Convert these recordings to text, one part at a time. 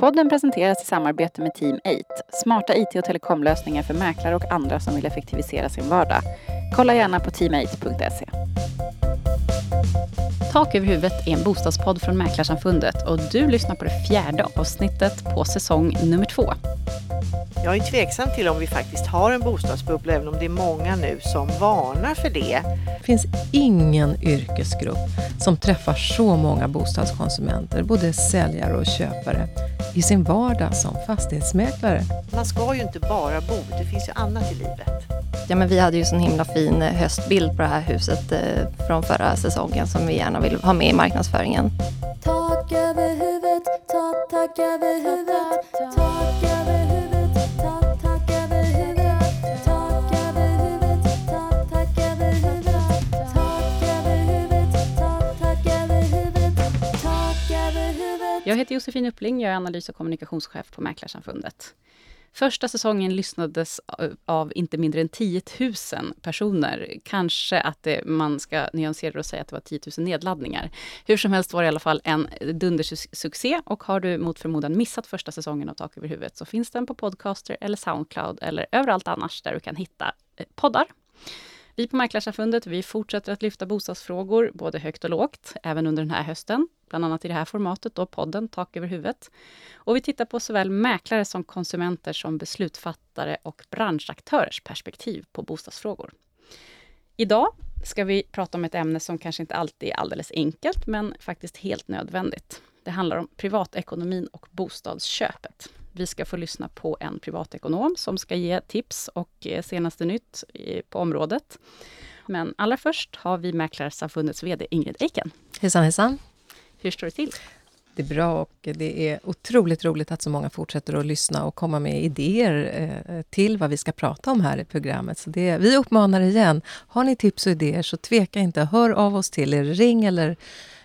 Podden presenteras i samarbete med Team 8, smarta IT och telekomlösningar för mäklare och andra som vill effektivisera sin vardag. Kolla gärna på team8.se. Tak över huvudet är en bostadspodd från Mäklarsamfundet och du lyssnar på det fjärde avsnittet på säsong nummer två. Jag är tveksam till om vi faktiskt har en bostadsbubbla, även om det är många nu som varnar för det. Det finns ingen yrkesgrupp som träffar så många bostadskonsumenter, både säljare och köpare, i sin vardag som fastighetsmäklare. Man ska ju inte bara bo, det finns ju annat i livet. Ja, men vi hade ju sån himla fin eh, höstbild på det här huset eh, från förra säsongen som vi gärna vill ha med i marknadsföringen. Tak över huvudet, tak, tak över huvudet, Jag heter Josefin Uppling, jag är analys och kommunikationschef på Mäklarsamfundet. Första säsongen lyssnades av inte mindre än 10 000 personer. Kanske att det, man ska nyansera det och säga att det var 10 000 nedladdningar. Hur som helst var det i alla fall en dundersuccé och har du mot förmodan missat första säsongen av Tak över huvudet så finns den på Podcaster eller Soundcloud eller överallt annars där du kan hitta eh, poddar. Vi på Mäklarsamfundet vi fortsätter att lyfta bostadsfrågor både högt och lågt, även under den här hösten. Bland annat i det här formatet, då podden Tak över huvudet. Och vi tittar på såväl mäklare som konsumenter som beslutsfattare och branschaktörers perspektiv på bostadsfrågor. Idag ska vi prata om ett ämne som kanske inte alltid är alldeles enkelt, men faktiskt helt nödvändigt. Det handlar om privatekonomin och bostadsköpet. Vi ska få lyssna på en privatekonom som ska ge tips och eh, senaste nytt på området. Men allra först har vi Mäklarsamfundets VD Ingrid Eiken. Hejsan hejsan! Hur står det till? Det är bra och det är otroligt roligt att så många fortsätter att lyssna och komma med idéer eh, till vad vi ska prata om här i programmet. Så det, vi uppmanar igen, har ni tips och idéer så tveka inte, hör av oss till er, ring eller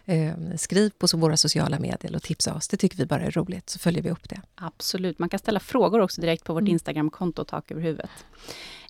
eh, skriv på våra sociala medier och tipsa oss. Det tycker vi bara är roligt, så följer vi upp det. Absolut, man kan ställa frågor också direkt på vårt mm. Instagramkonto Tak över huvudet.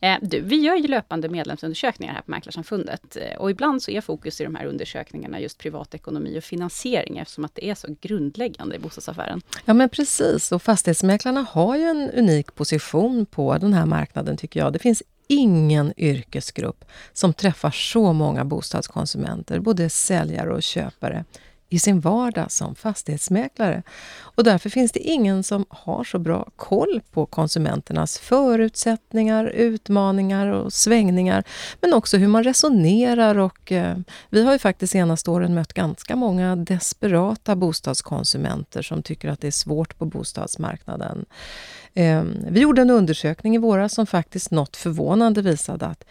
Eh, du, vi gör ju löpande medlemsundersökningar här på Mäklarsamfundet eh, och ibland så är fokus i de här undersökningarna just privatekonomi och finansiering eftersom att det är så grundläggande i bostadsaffären. Ja men precis, och fastighetsmäklarna har ju en unik position på den här marknaden tycker jag. Det finns ingen yrkesgrupp som träffar så många bostadskonsumenter, både säljare och köpare, i sin vardag som fastighetsmäklare. Och därför finns det ingen som har så bra koll på konsumenternas förutsättningar, utmaningar och svängningar, men också hur man resonerar och eh, vi har ju faktiskt senaste åren mött ganska många desperata bostadskonsumenter som tycker att det är svårt på bostadsmarknaden. Eh, vi gjorde en undersökning i våras som faktiskt något förvånande visade att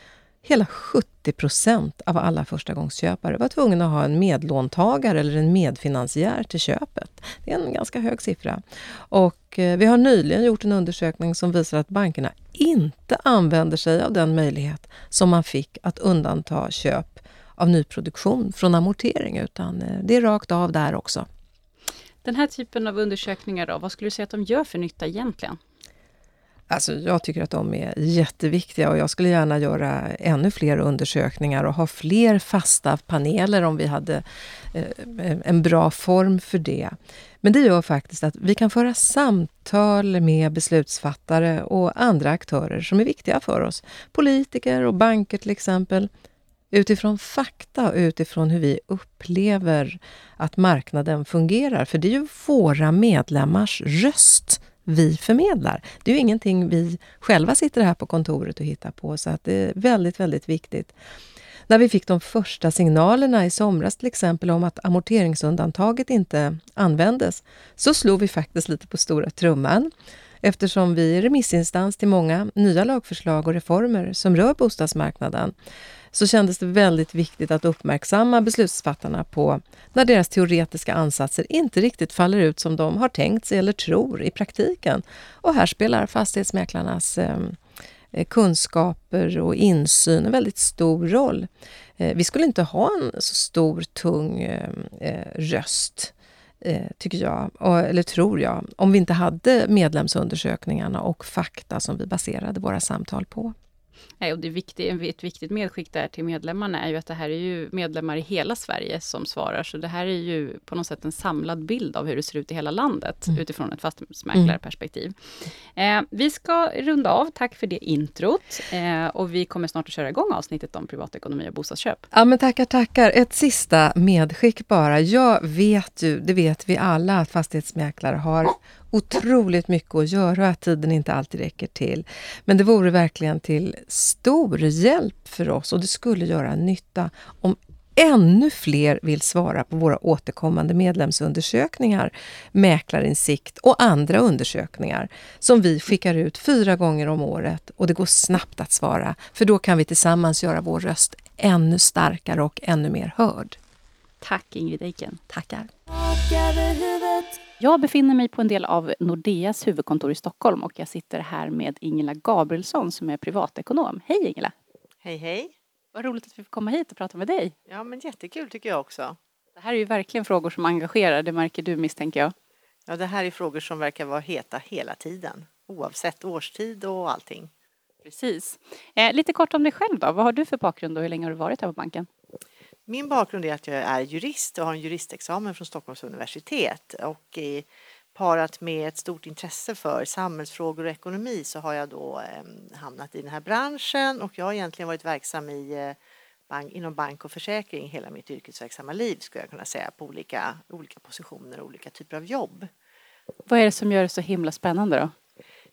Hela 70 procent av alla förstagångsköpare var tvungna att ha en medlåntagare eller en medfinansiär till köpet. Det är en ganska hög siffra. Och eh, vi har nyligen gjort en undersökning som visar att bankerna inte använder sig av den möjlighet som man fick att undanta köp av nyproduktion från amortering, utan eh, det är rakt av där också. Den här typen av undersökningar, då, vad skulle du säga att de gör för nytta egentligen? Alltså, jag tycker att de är jätteviktiga och jag skulle gärna göra ännu fler undersökningar och ha fler fasta paneler om vi hade eh, eh, en bra form för det. Men det gör faktiskt att vi kan föra samtal med beslutsfattare och andra aktörer som är viktiga för oss. Politiker och banker till exempel. Utifrån fakta och utifrån hur vi upplever att marknaden fungerar. För det är ju våra medlemmars röst vi förmedlar. Det är ju ingenting vi själva sitter här på kontoret och hittar på, så att det är väldigt, väldigt viktigt. När vi fick de första signalerna i somras till exempel om att amorteringsundantaget inte användes, så slog vi faktiskt lite på stora trumman eftersom vi är remissinstans till många nya lagförslag och reformer som rör bostadsmarknaden så kändes det väldigt viktigt att uppmärksamma beslutsfattarna på när deras teoretiska ansatser inte riktigt faller ut som de har tänkt sig eller tror i praktiken. Och här spelar fastighetsmäklarnas ehm, eh, kunskaper och insyn en väldigt stor roll. Eh, vi skulle inte ha en så stor, tung ehm, eh, röst eh, tycker jag, eller tror jag, om vi inte hade medlemsundersökningarna och fakta som vi baserade våra samtal på. Och det är viktigt, ett viktigt medskick där till medlemmarna är ju att det här är ju medlemmar i hela Sverige som svarar, så det här är ju på något sätt en samlad bild av hur det ser ut i hela landet Mm. utifrån ett fastighetsmäklarperspektiv. Eh, vi ska runda av, tack för det introt. Eh, och vi kommer snart att köra igång avsnittet om privatekonomi och bostadsköp. Ja, men tackar, tackar. Ett sista medskick bara. Jag vet ju, det vet vi alla, att fastighetsmäklare har otroligt mycket att göra och att tiden inte alltid räcker till. Men det vore verkligen till stor hjälp för oss och det skulle göra nytta om ännu fler vill svara på våra återkommande medlemsundersökningar, Mäklarinsikt och andra undersökningar som vi skickar ut fyra gånger om året och det går snabbt att svara för då kan vi tillsammans göra vår röst ännu starkare och ännu mer hörd. Tack Ingrid Eiken. Tackar! Jag befinner mig på en del av Nordeas huvudkontor i Stockholm och jag sitter här med Ingela Gabrielsson som är privatekonom. Hej Ingela! Hej hej! Vad roligt att vi får komma hit och prata med dig. Ja men jättekul tycker jag också. Det här är ju verkligen frågor som engagerar, det märker du misstänker jag. Ja det här är frågor som verkar vara heta hela tiden. Oavsett årstid och allting. Precis. Eh, lite kort om dig själv då. Vad har du för bakgrund och hur länge har du varit här på banken? Min bakgrund är att jag är jurist och har en juristexamen från Stockholms universitet och i, parat med ett stort intresse för samhällsfrågor och ekonomi så har jag då eh, hamnat i den här branschen och jag har egentligen varit verksam i, eh, bank, inom bank och försäkring hela mitt yrkesverksamma liv skulle jag kunna säga på olika, olika positioner och olika typer av jobb. Vad är det som gör det så himla spännande då?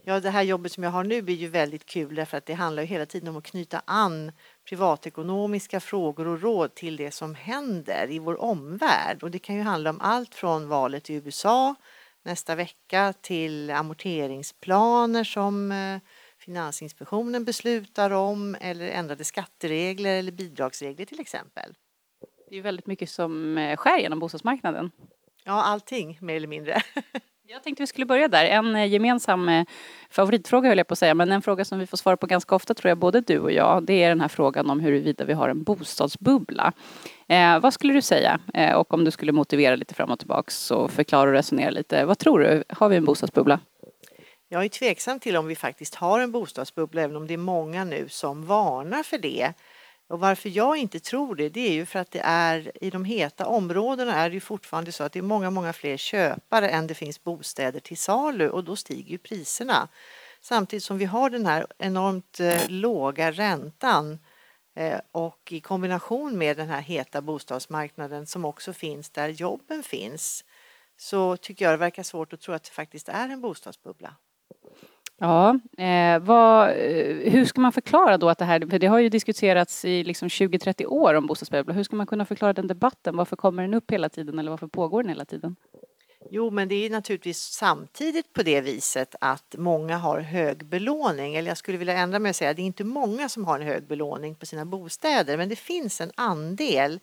Ja, det här jobbet som jag har nu blir ju väldigt kul därför att det handlar ju hela tiden om att knyta an privatekonomiska frågor och råd till det som händer i vår omvärld. Och det kan ju handla om allt från valet i USA nästa vecka till amorteringsplaner som eh, Finansinspektionen beslutar om eller ändrade skatteregler eller bidragsregler till exempel. Det är ju väldigt mycket som eh, sker genom bostadsmarknaden. Ja, allting mer eller mindre. Jag tänkte vi skulle börja där. En eh, gemensam eh, favoritfråga höll jag på att säga, men en fråga som vi får svara på ganska ofta tror jag, både du och jag, det är den här frågan om huruvida vi har en bostadsbubbla. Eh, vad skulle du säga? Eh, och om du skulle motivera lite fram och tillbaks och förklara och resonera lite. Vad tror du? Har vi en bostadsbubbla? Jag är tveksam till om vi faktiskt har en bostadsbubbla, även om det är många nu som varnar för det. Och varför jag inte tror det, det är ju för att det är i de heta områdena är det ju fortfarande så att det är många, många fler köpare än det finns bostäder till salu och då stiger ju priserna. Samtidigt som vi har den här enormt eh, låga räntan eh, och i kombination med den här heta bostadsmarknaden som också finns där jobben finns så tycker jag det verkar svårt att tro att det faktiskt är en bostadsbubbla. Ja, eh, vad, eh, hur ska man förklara då att det här, för det har ju diskuterats i liksom 20-30 år om bostadsbubbla. Hur ska man kunna förklara den debatten? Varför kommer den upp hela tiden eller varför pågår den hela tiden? Jo, men det är naturligtvis samtidigt på det viset att många har hög belåning. Eller jag skulle vilja ändra mig och säga att det är inte många som har en hög belåning på sina bostäder, men det finns en andel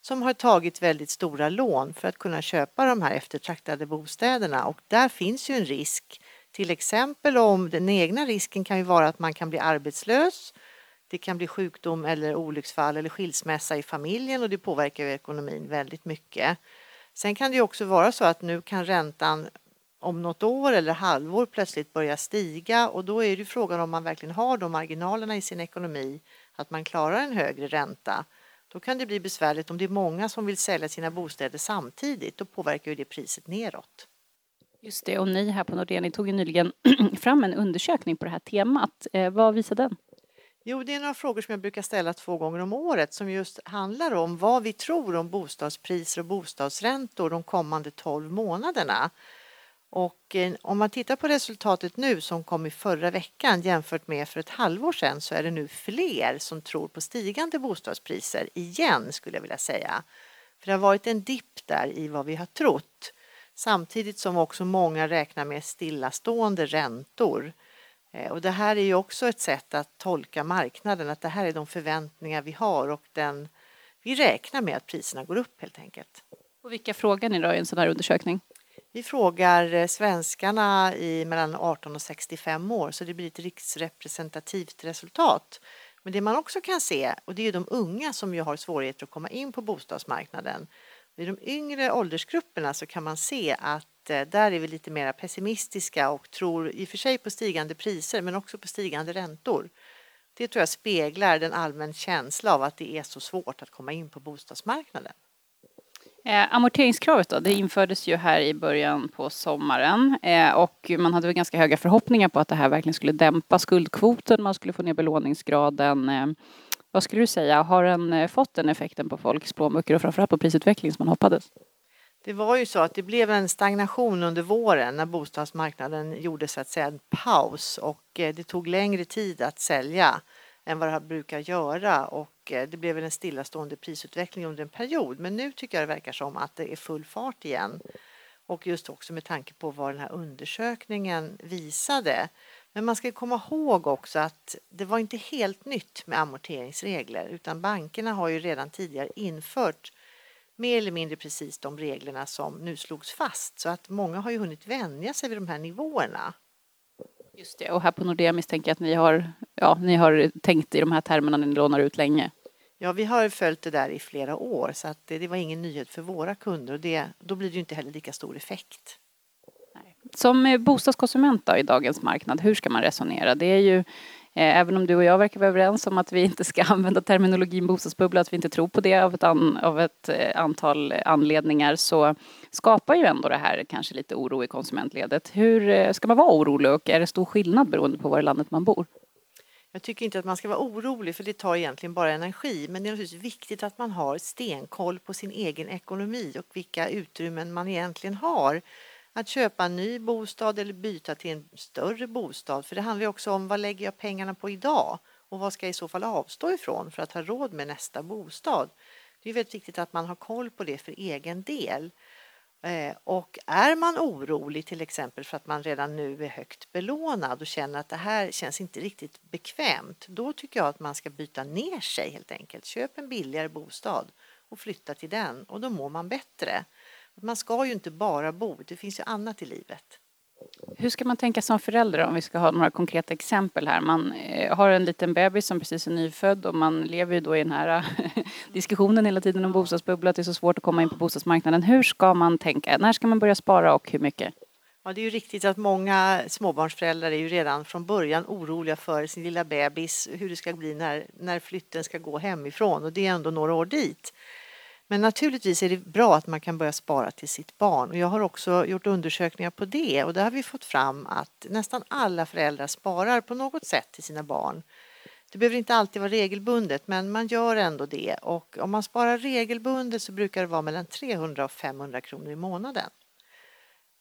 som har tagit väldigt stora lån för att kunna köpa de här eftertraktade bostäderna och där finns ju en risk. Till exempel om den egna risken kan ju vara att man kan bli arbetslös. Det kan bli sjukdom eller olycksfall eller skilsmässa i familjen och det påverkar ju ekonomin väldigt mycket. Sen kan det ju också vara så att nu kan räntan om något år eller halvår plötsligt börja stiga och då är det ju frågan om man verkligen har de marginalerna i sin ekonomi att man klarar en högre ränta. Då kan det bli besvärligt om det är många som vill sälja sina bostäder samtidigt. Då påverkar ju det priset neråt. Just det, och ni här på Nordea, ni tog ju nyligen fram en undersökning på det här temat. Eh, vad visar den? Jo, det är några frågor som jag brukar ställa två gånger om året som just handlar om vad vi tror om bostadspriser och bostadsräntor de kommande 12 månaderna. Och eh, om man tittar på resultatet nu som kom i förra veckan jämfört med för ett halvår sedan så är det nu fler som tror på stigande bostadspriser igen skulle jag vilja säga. För det har varit en dipp där i vad vi har trott samtidigt som också många räknar med stillastående räntor. Eh, Och det här är ju också ett sätt att tolka marknaden, att det här är de förväntningar vi har och den, vi räknar med att priserna går upp helt enkelt. Och vilka frågar ni då i en sån här undersökning? Vi frågar eh, svenskarna i mellan 18 och 65 år så det blir ett riksrepresentativt resultat. Men det man också kan se, och det är ju de unga som ju har svårigheter att komma in på bostadsmarknaden. I de yngre åldersgrupperna så kan man se att eh, där är vi lite mer pessimistiska och tror i och för sig på stigande priser men också på stigande räntor. Det tror jag speglar den allmän känsla av att det är så svårt att komma in på bostadsmarknaden. Eh, amorteringskravet då, det infördes ju här i början på sommaren eh, och man hade väl ganska höga förhoppningar på att det här verkligen skulle dämpa skuldkvoten, man skulle få ner belåningsgraden. Eh, vad skulle du säga, har den eh, fått den effekten på folks plånböcker och framförallt på prisutveckling som man hoppades? Det var ju så att det blev en stagnation under våren när bostadsmarknaden gjorde så att säga en paus och eh, det tog längre tid att sälja än vad det brukar göra och eh, det blev väl en stillastående prisutveckling under en period. Men nu tycker jag det verkar som att det är full fart igen. Och just också med tanke på vad den här undersökningen visade. Men man ska komma ihåg också att det var inte helt nytt med amorteringsregler utan bankerna har ju redan tidigare infört mer eller mindre precis de reglerna som nu slogs fast. Så att många har ju hunnit vänja sig vid de här nivåerna. Just det, och här på Nordea misstänker jag att ni har, ja, ni har tänkt i de här termerna när ni lånar ut länge. Ja, vi har följt det där i flera år så att det, det var ingen nyhet för våra kunder och det, då blir det ju inte heller lika stor effekt. Som bostadskonsument då, i dagens marknad, hur ska man resonera? Det är ju, eh, även om du och jag verkar vara överens om att vi inte ska använda terminologin bostadsbubbla, att vi inte tror på det av ett, an, av ett eh, antal anledningar, så skapar ju ändå det här kanske lite oro i konsumentledet. Hur eh, ska man vara orolig och är det stor skillnad beroende på var i landet man bor? Jag tycker inte att man ska vara orolig för det tar egentligen bara energi men det är naturligtvis viktigt att man har stenkoll på sin egen ekonomi och vilka utrymmen man egentligen har. Att köpa en ny bostad eller byta till en större bostad för det handlar ju också om vad lägger jag pengarna på idag och vad ska jag i så fall avstå ifrån för att ha råd med nästa bostad. Det är väldigt viktigt att man har koll på det för egen del. Eh, och är man orolig till exempel för att man redan nu är högt belånad och känner att det här känns inte riktigt bekvämt, då tycker jag att man ska byta ner sig helt enkelt. Köp en billigare bostad och flytta till den och då mår man bättre. Man ska ju inte bara bo, det finns ju annat i livet. Hur ska man tänka som förälder om vi ska ha några konkreta exempel här? Man eh, har en liten bebis som precis är nyfödd och man lever ju då i den här diskussionen hela tiden om bostadsbubbla, att det är så svårt att komma in på bostadsmarknaden. Hur ska man tänka? När ska man börja spara och hur mycket? Ja, det är ju riktigt att många småbarnsföräldrar är ju redan från början oroliga för sin lilla bebis, hur det ska bli när, när flytten ska gå hemifrån och det är ändå några år dit. Men naturligtvis är det bra att man kan börja spara till sitt barn och jag har också gjort undersökningar på det och där har vi fått fram att nästan alla föräldrar sparar på något sätt till sina barn. Det behöver inte alltid vara regelbundet men man gör ändå det och om man sparar regelbundet så brukar det vara mellan 300 och 500 kronor i månaden.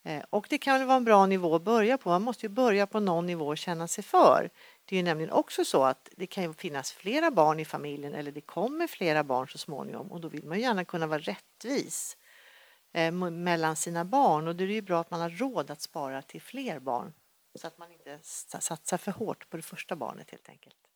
Eh, och det kan väl vara en bra nivå att börja på. Man måste ju börja på någon nivå och känna sig för. Det är ju nämligen också så att det kan ju finnas flera barn i familjen eller det kommer flera barn så småningom och då vill man ju gärna kunna vara rättvis eh, mellan sina barn och då är det ju bra att man har råd att spara till fler barn så att man inte satsar för hårt på det första barnet helt enkelt.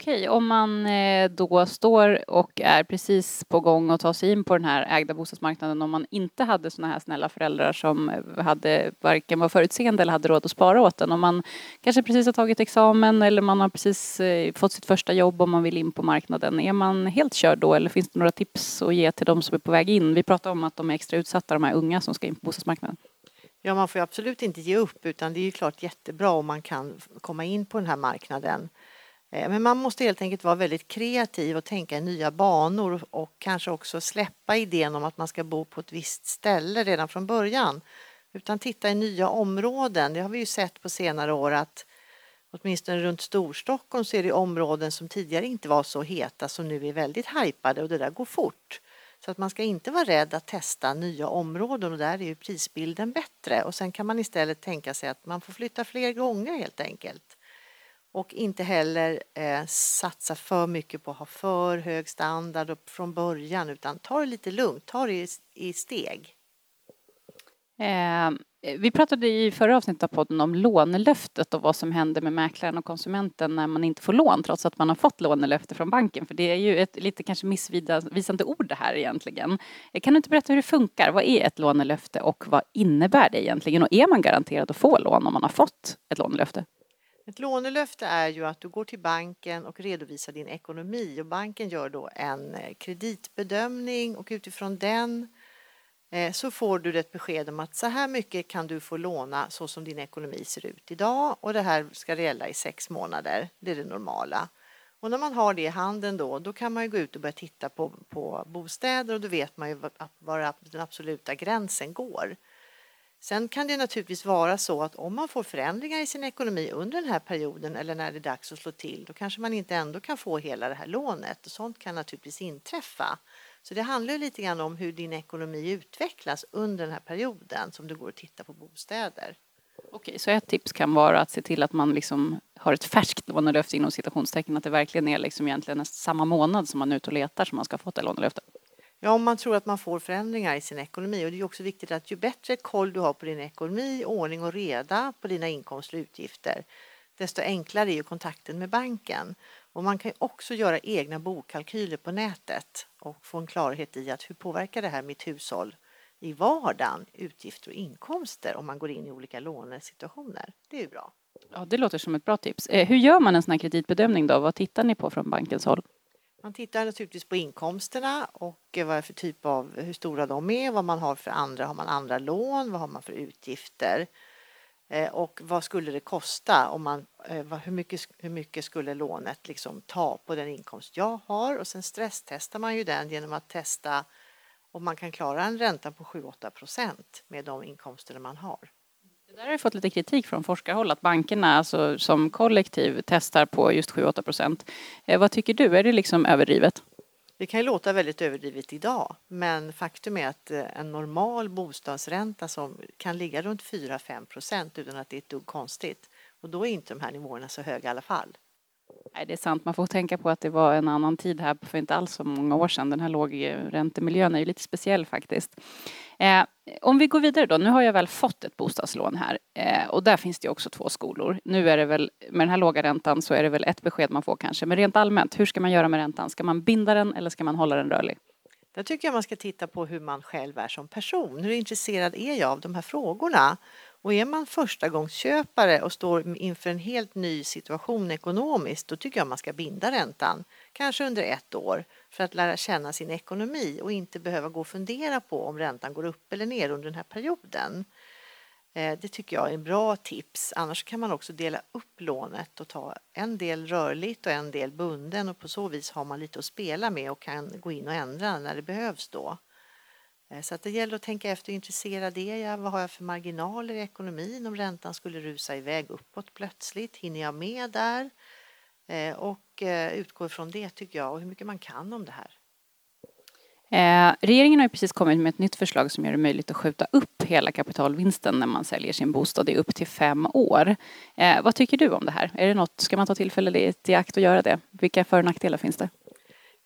Okej, om man eh, då står och är precis på gång att ta sig in på den här ägda bostadsmarknaden om man inte hade sådana här snälla föräldrar som eh, hade varken var förutseende eller hade råd att spara åt den. Om man kanske precis har tagit examen eller man har precis eh, fått sitt första jobb och man vill in på marknaden. Är man helt körd då eller finns det några tips att ge till de som är på väg in? Vi pratar om att de är extra utsatta, de här unga som ska in på bostadsmarknaden. Ja, man får ju absolut inte ge upp utan det är ju klart jättebra om man kan komma in på den här marknaden. Eh, men man måste helt enkelt vara väldigt kreativ och tänka i nya banor och- och kanske också släppa idén om att man ska bo på ett visst ställe redan från början. Utan titta i nya områden. Det har vi ju sett på senare år att åtminstone runt Storstockholm så är det områden som tidigare inte var så heta som nu är väldigt hypade och det där går fort. Så att man ska inte vara rädd att testa nya områden och där är ju prisbilden bättre. Och sen kan man istället tänka sig att man får flytta fler gånger helt enkelt. Och inte heller eh, satsa för mycket på att ha för hög standard från början utan ta det lite lugnt, ta det i, i steg. Eh, vi pratade i förra avsnittet av podden om lånelöftet och vad som händer med mäklaren och konsumenten när man inte får lån trots att man har fått lånelöfte från banken. För det är ju ett lite kanske missvisande ord det här egentligen. Eh, Kan du inte berätta hur det funkar? Vad är ett lånelöfte och vad innebär det egentligen? Och är man garanterad att få lån om man har fått ett lånelöfte? Ett lånelöfte är ju att du går till banken och redovisar din ekonomi och banken gör då en eh, kreditbedömning och utifrån den eh, så får du ett besked om att så här mycket kan du få låna så som din ekonomi ser ut idag och det här ska gälla i sex månader. Det är det normala. Och när man har det i handen då, då kan man ju gå ut och börja titta på, på bostäder och då vet man ju var, var den absoluta gränsen går. Sen kan det naturligtvis vara så att om man får förändringar i sin ekonomi under den här perioden eller när det är dags att slå till, då kanske man inte ändå kan få hela det här lånet och sånt kan naturligtvis inträffa. Så det handlar ju lite grann om hur din ekonomi utvecklas under den här perioden som du går och tittar på bostäder. Okej, så ett tips kan vara att se till att man liksom har ett färskt lånelöfte inom citationstecken, att det verkligen är liksom egentligen samma månad som man är ute och letar som man ska ha fått det lånelöftet. Ja, om man tror att man får förändringar i sin ekonomi och det är också viktigt att ju bättre koll du har på din ekonomi, ordning och reda på dina inkomster och utgifter, desto enklare är ju kontakten med banken. Och man kan också göra egna bokkalkyler på nätet och få en klarhet i att hur påverkar det här mitt hushåll i vardagen, utgifter och inkomster om man går in i olika lånesituationer. Det är ju bra. Ja, det låter som ett bra tips. Eh, hur gör man en sån här kreditbedömning då? Vad tittar ni på från bankens håll? Man tittar naturligtvis på inkomsterna och eh, vad för typ av, hur stora de är, vad man har för andra, har man andra lån, vad har man för utgifter eh, och vad skulle det kosta om man, eh, hur, mycket, hur mycket skulle lånet liksom ta på den inkomst jag har och sen stresstestar man ju den genom att testa om man kan klara en ränta på 7-8 procent med de inkomster man har. Där har vi fått lite kritik från forskarhåll att bankerna alltså, som kollektiv testar på just 7-8 procent. Eh, vad tycker du, är det liksom överdrivet? Det kan ju låta väldigt överdrivet idag, men faktum är att eh, en normal bostadsränta som kan ligga runt 4-5 procent utan att det är ett dugg konstigt. Och då är inte de här nivåerna så höga i alla fall. Nej, det är sant. Man får tänka på att det var en annan tid här för inte alls så många år sedan. Den här lågräntemiljön är ju lite speciell faktiskt. Eh, om vi går vidare då. Nu har jag väl fått ett bostadslån här eh, och där finns det ju också två skolor. Nu är det väl med den här låga räntan så är det väl ett besked man får kanske. Men rent allmänt, hur ska man göra med räntan? Ska man binda den eller ska man hålla den rörlig? Där tycker jag man ska titta på hur man själv är som person. Hur intresserad är jag av de här frågorna? Och är man förstagångsköpare och står inför en helt ny situation ekonomiskt, då tycker jag man ska binda räntan, kanske under ett år, för att lära känna sin ekonomi och inte behöva gå och fundera på om räntan går upp eller ner under den här perioden. Eh, det tycker jag är en bra tips. Annars kan man också dela upp lånet och ta en del rörligt och en del bunden och på så vis har man lite att spela med och kan gå in och ändra när det behövs då. Eh, så att det gäller att tänka efter, hur intresserad är jag? Vad har jag för marginaler i ekonomin om räntan skulle rusa iväg uppåt plötsligt? Hinner jag med där? Eh, och eh, utgå ifrån det tycker jag och hur mycket man kan om det här. Eh, regeringen har ju precis kommit med ett nytt förslag som gör det möjligt att skjuta upp hela kapitalvinsten när man säljer sin bostad i upp till fem år. Eh, vad tycker du om det här? Är det något, ska man ta tillfället i akt och göra det? Vilka för och nackdelar finns det?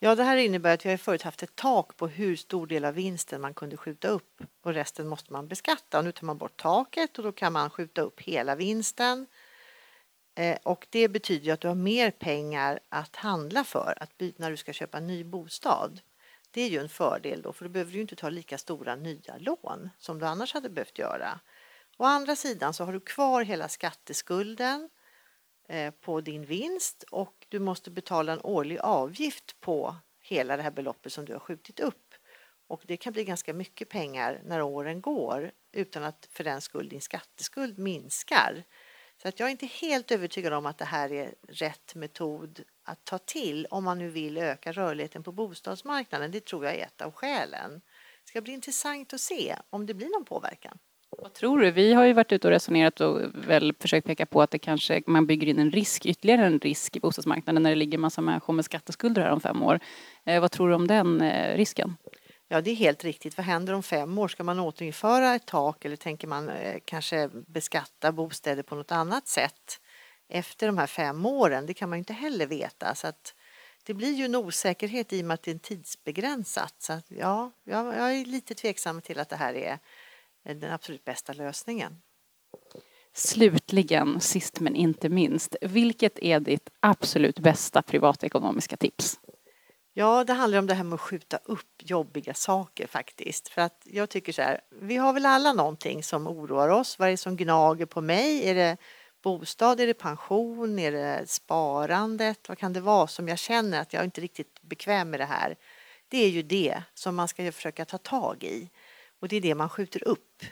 Ja, det här innebär att vi har förut haft ett tak på hur stor del av vinsten man kunde skjuta upp och resten måste man beskatta. Och nu tar man bort taket och då kan man skjuta upp hela vinsten. Eh, och det betyder ju att du har mer pengar att handla för att när du ska köpa en ny bostad. Det är ju en fördel då, för då behöver du inte ta lika stora nya lån som du annars hade behövt göra. Å andra sidan så har du kvar hela skatteskulden eh, på din vinst och du måste betala en årlig avgift på hela det här beloppet som du har skjutit upp. Och det kan bli ganska mycket pengar när åren går utan att för den skull din skatteskuld minskar. Så att jag är inte helt övertygad om att det här är rätt metod att ta till om man nu vill öka rörligheten på bostadsmarknaden. Det tror jag är ett av skälen. Det ska bli intressant att se om det blir någon påverkan. Vad tror du? Vi har ju varit ute och resonerat och väl försökt peka på att det kanske man bygger in en risk, ytterligare en risk i bostadsmarknaden när det ligger massa människor med skatteskulder här om fem år. Eh, vad tror du om den eh, risken? Ja, det är helt riktigt. Vad händer om fem år? Ska man återinföra ett tak eller tänker man eh, kanske beskatta bostäder på något annat sätt efter de här fem åren? Det kan man ju inte heller veta. Så att det blir ju en osäkerhet i och med att det är tidsbegränsat. Så att, ja, jag, jag är lite tveksam till att det här är den absolut bästa lösningen. Slutligen, sist men inte minst, vilket är ditt absolut bästa privatekonomiska tips? Ja, det handlar om det här med att skjuta upp jobbiga saker faktiskt. För att jag tycker så här, vi har väl alla någonting som oroar oss. Vad är det som gnager på mig? Är det bostad, är det pension, är det sparandet? Vad kan det vara som jag känner att jag inte är riktigt bekväm med det här? Det är ju det som man ska försöka ta tag i. Och det är det man skjuter upp.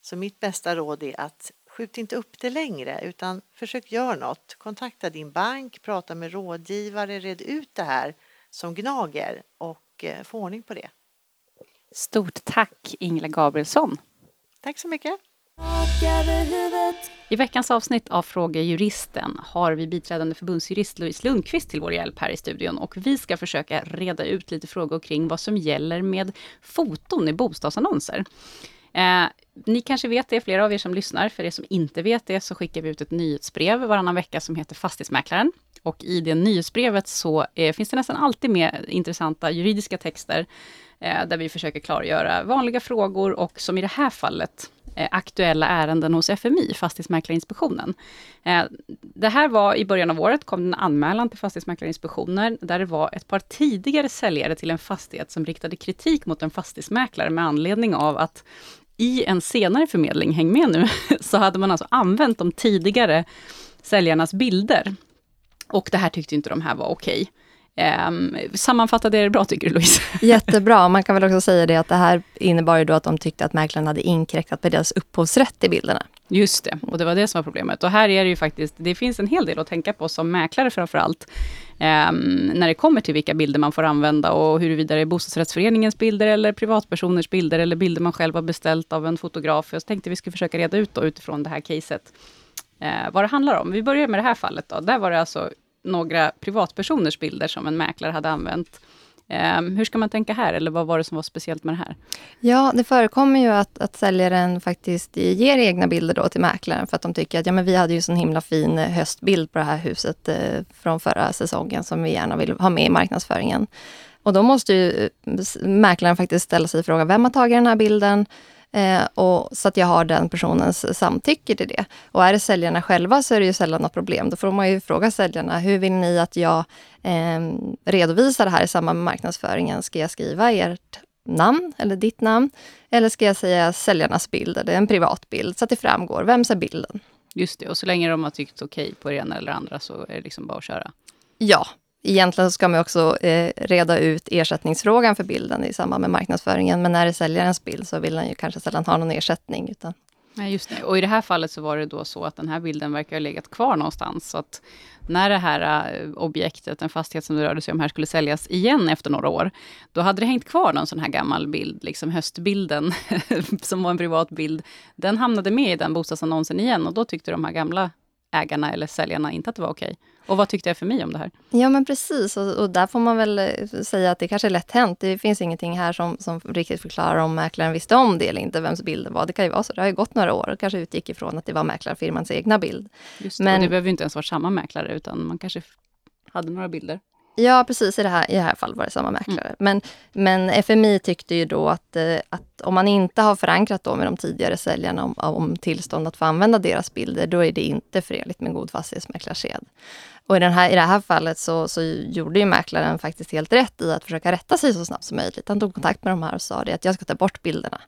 Så mitt bästa råd är att skjut inte upp det längre utan försök göra något. Kontakta din bank, prata med rådgivare, red ut det här som gnager och eh, få ordning på det. Stort tack Ingela Gabrielsson. Tack så mycket. I veckans avsnitt av Fråga Juristen har vi biträdande förbundsjurist Louise Lundqvist till vår hjälp här i studion och vi ska försöka reda ut lite frågor kring vad som gäller med foton i bostadsannonser. Eh, ni kanske vet det, flera av er som lyssnar. För er som inte vet det så skickar vi ut ett nyhetsbrev varannan vecka som heter Fastighetsmäklaren. Och i det nyhetsbrevet så eh, finns det nästan alltid med intressanta juridiska texter eh, där vi försöker klargöra vanliga frågor och som i det här fallet Eh, aktuella ärenden hos FMI, Fastighetsmäklarinspektionen. Eh, det här var i början av året, kom en anmälan till Fastighetsmäklarinspektionen, där det var ett par tidigare säljare till en fastighet som riktade kritik mot en fastighetsmäklare med anledning av att i en senare förmedling, häng med nu, så hade man alltså använt de tidigare säljarnas bilder. Och det här tyckte inte de här var okej. Um, sammanfattade det bra tycker du Louise? Jättebra. Man kan väl också säga det att det här innebar ju då att de tyckte att mäklaren hade inkräktat på deras upphovsrätt i bilderna. Just det, och det var det som var problemet. Och här är det ju faktiskt, det finns en hel del att tänka på som mäklare framför allt. Um, när det kommer till vilka bilder man får använda och huruvida det är bostadsrättsföreningens bilder eller privatpersoners bilder eller bilder man själv har beställt av en fotograf. Jag tänkte vi skulle försöka reda ut då utifrån det här caset uh, vad det handlar om. Vi börjar med det här fallet då. Där var det alltså några privatpersoners bilder som en mäklare hade använt. Um, hur ska man tänka här, eller vad var det som var speciellt med det här? Ja, det förekommer ju att, att säljaren faktiskt ger egna bilder då till mäklaren för att de tycker att ja, men vi hade ju sån himla fin eh, höstbild på det här huset eh, från förra säsongen som vi gärna vill ha med i marknadsföringen. Och då måste ju eh, mäklaren faktiskt ställa sig frågan, vem har tagit den här bilden? Eh, och, så att jag har den personens samtycke till det. Och är det säljarna själva så är det ju sällan något problem. Då får man ju fråga säljarna, hur vill ni att jag eh, redovisar det här i samband med marknadsföringen? Ska jag skriva ert namn eller ditt namn? Eller ska jag säga säljarnas bild eller en privat bild så att det framgår, vems är bilden? Just det, och så länge de har tyckt okej på det ena eller andra så är det liksom bara att köra. Ja, egentligen ska man också eh, reda ut ersättningsfrågan för bilden i samband med marknadsföringen. Men när det är säljarens bild så vill den ju kanske sällan ha någon ersättning. Utan... Nej, just det. Och i det här fallet så var det då så att den här bilden verkar ha legat kvar någonstans. Så att när det här eh, objektet, en fastighet som det rörde sig om här, skulle säljas igen efter några år, då hade det hängt kvar någon sån här gammal bild, liksom höstbilden, som var en privat bild. Den hamnade med i den bostadsannonsen igen och då tyckte de här gamla ägarna eller säljarna inte att det var okej. Och vad tyckte FMI om det här? Ja men precis, och, och, där får man väl eh, säga att det kanske är lätt hänt. Det finns ingenting här som, som riktigt förklarar om mäklaren visste om det eller inte, vems bilden var. Det kan ju vara så, det har ju gått några år och kanske utgick ifrån att det var mäklarfirmans egna bild. Just det, men, och det behöver ju inte ens vara samma mäklare, utan man kanske hade några bilder. Ja, precis. I det här, i det här fallet var det samma mäklare. Mm. Men, men FMI tyckte ju då att, eh, att om man inte har förankrat då med de tidigare säljarna om, om tillstånd att få använda deras bilder, då är det inte förenligt med god fastighetsmäklarsed. Och i, den här, i det här fallet så, så gjorde ju mäklaren faktiskt helt rätt i att försöka rätta sig så snabbt som möjligt. Han tog kontakt med de här och sa det att jag ska ta bort bilderna.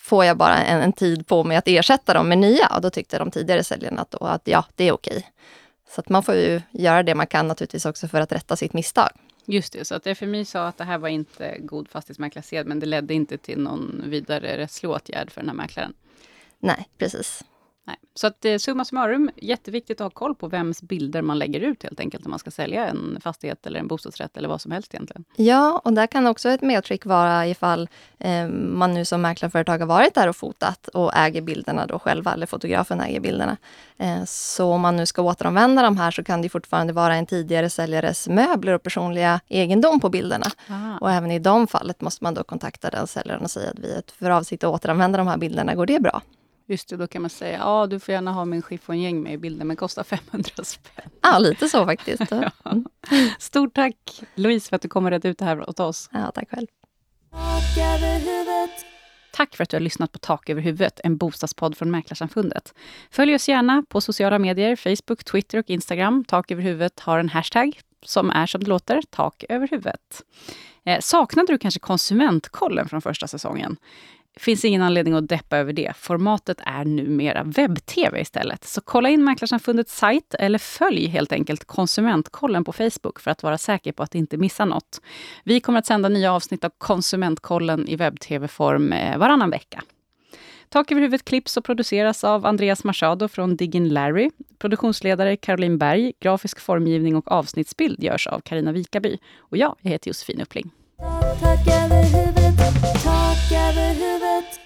Får jag bara en, en tid på mig att ersätta dem med nya? Och då tyckte de tidigare säljarna att, då, att ja, det är okej. Så att man får ju göra det man kan naturligtvis också för att rätta sitt misstag. Just det, så att FMI sa att det här var inte god fastighetsmäklarsed, men det ledde inte till någon vidare rättslig åtgärd för den här mäklaren. Nej, precis. Nej. Så att eh, summa summarum, jätteviktigt att ha koll på vems bilder man lägger ut helt enkelt, när man ska sälja en fastighet eller en bostadsrätt eller vad som helst egentligen. Ja, och där kan också ett medskick vara ifall eh, man nu som mäklarföretag har varit där och fotat och äger bilderna då själva, eller fotografen äger bilderna. Eh, så om man nu ska återanvända de här så kan det fortfarande vara en tidigare säljares möbler och personliga egendom på bilderna. Aha. Och även i de fallet måste man då kontakta den säljaren och säga att vi har för avsikt att återanvända de här bilderna, går det bra? Just det, då kan man säga, ja du får gärna ha min chiffongäng med i bilden, men kostar 500 spänn. Ja, lite så faktiskt. ja. Stort tack Louise för att du kom och redde ut det här åt oss. Ja, tack själv. tak över huvudet. Tack för att du har lyssnat på Tak över huvudet, en bostadspodd från Mäklarsamfundet. Följ oss gärna på sociala medier, Facebook, Twitter och Instagram. Tak över huvudet har en hashtag som är som det låter, tak över huvudet. Eh, saknade du kanske konsumentkollen från första säsongen? Finns ingen anledning att deppa över det. Formatet är numera webb-tv istället. Så kolla in Mäklarsamfundets sajt eller följ helt enkelt Konsumentkollen på Facebook för att vara säker på att inte missa något. Vi kommer att sända nya avsnitt av Konsumentkollen i webb-tv-form eh, varannan vecka. Tak över huvudet klipps och produceras av Andreas Machado från Diggin Larry. Produktionsledare Caroline Berg, grafisk formgivning och avsnittsbild görs av Karina Vikaby. Och jag, jag heter Josefin Uppling. skakade huvudet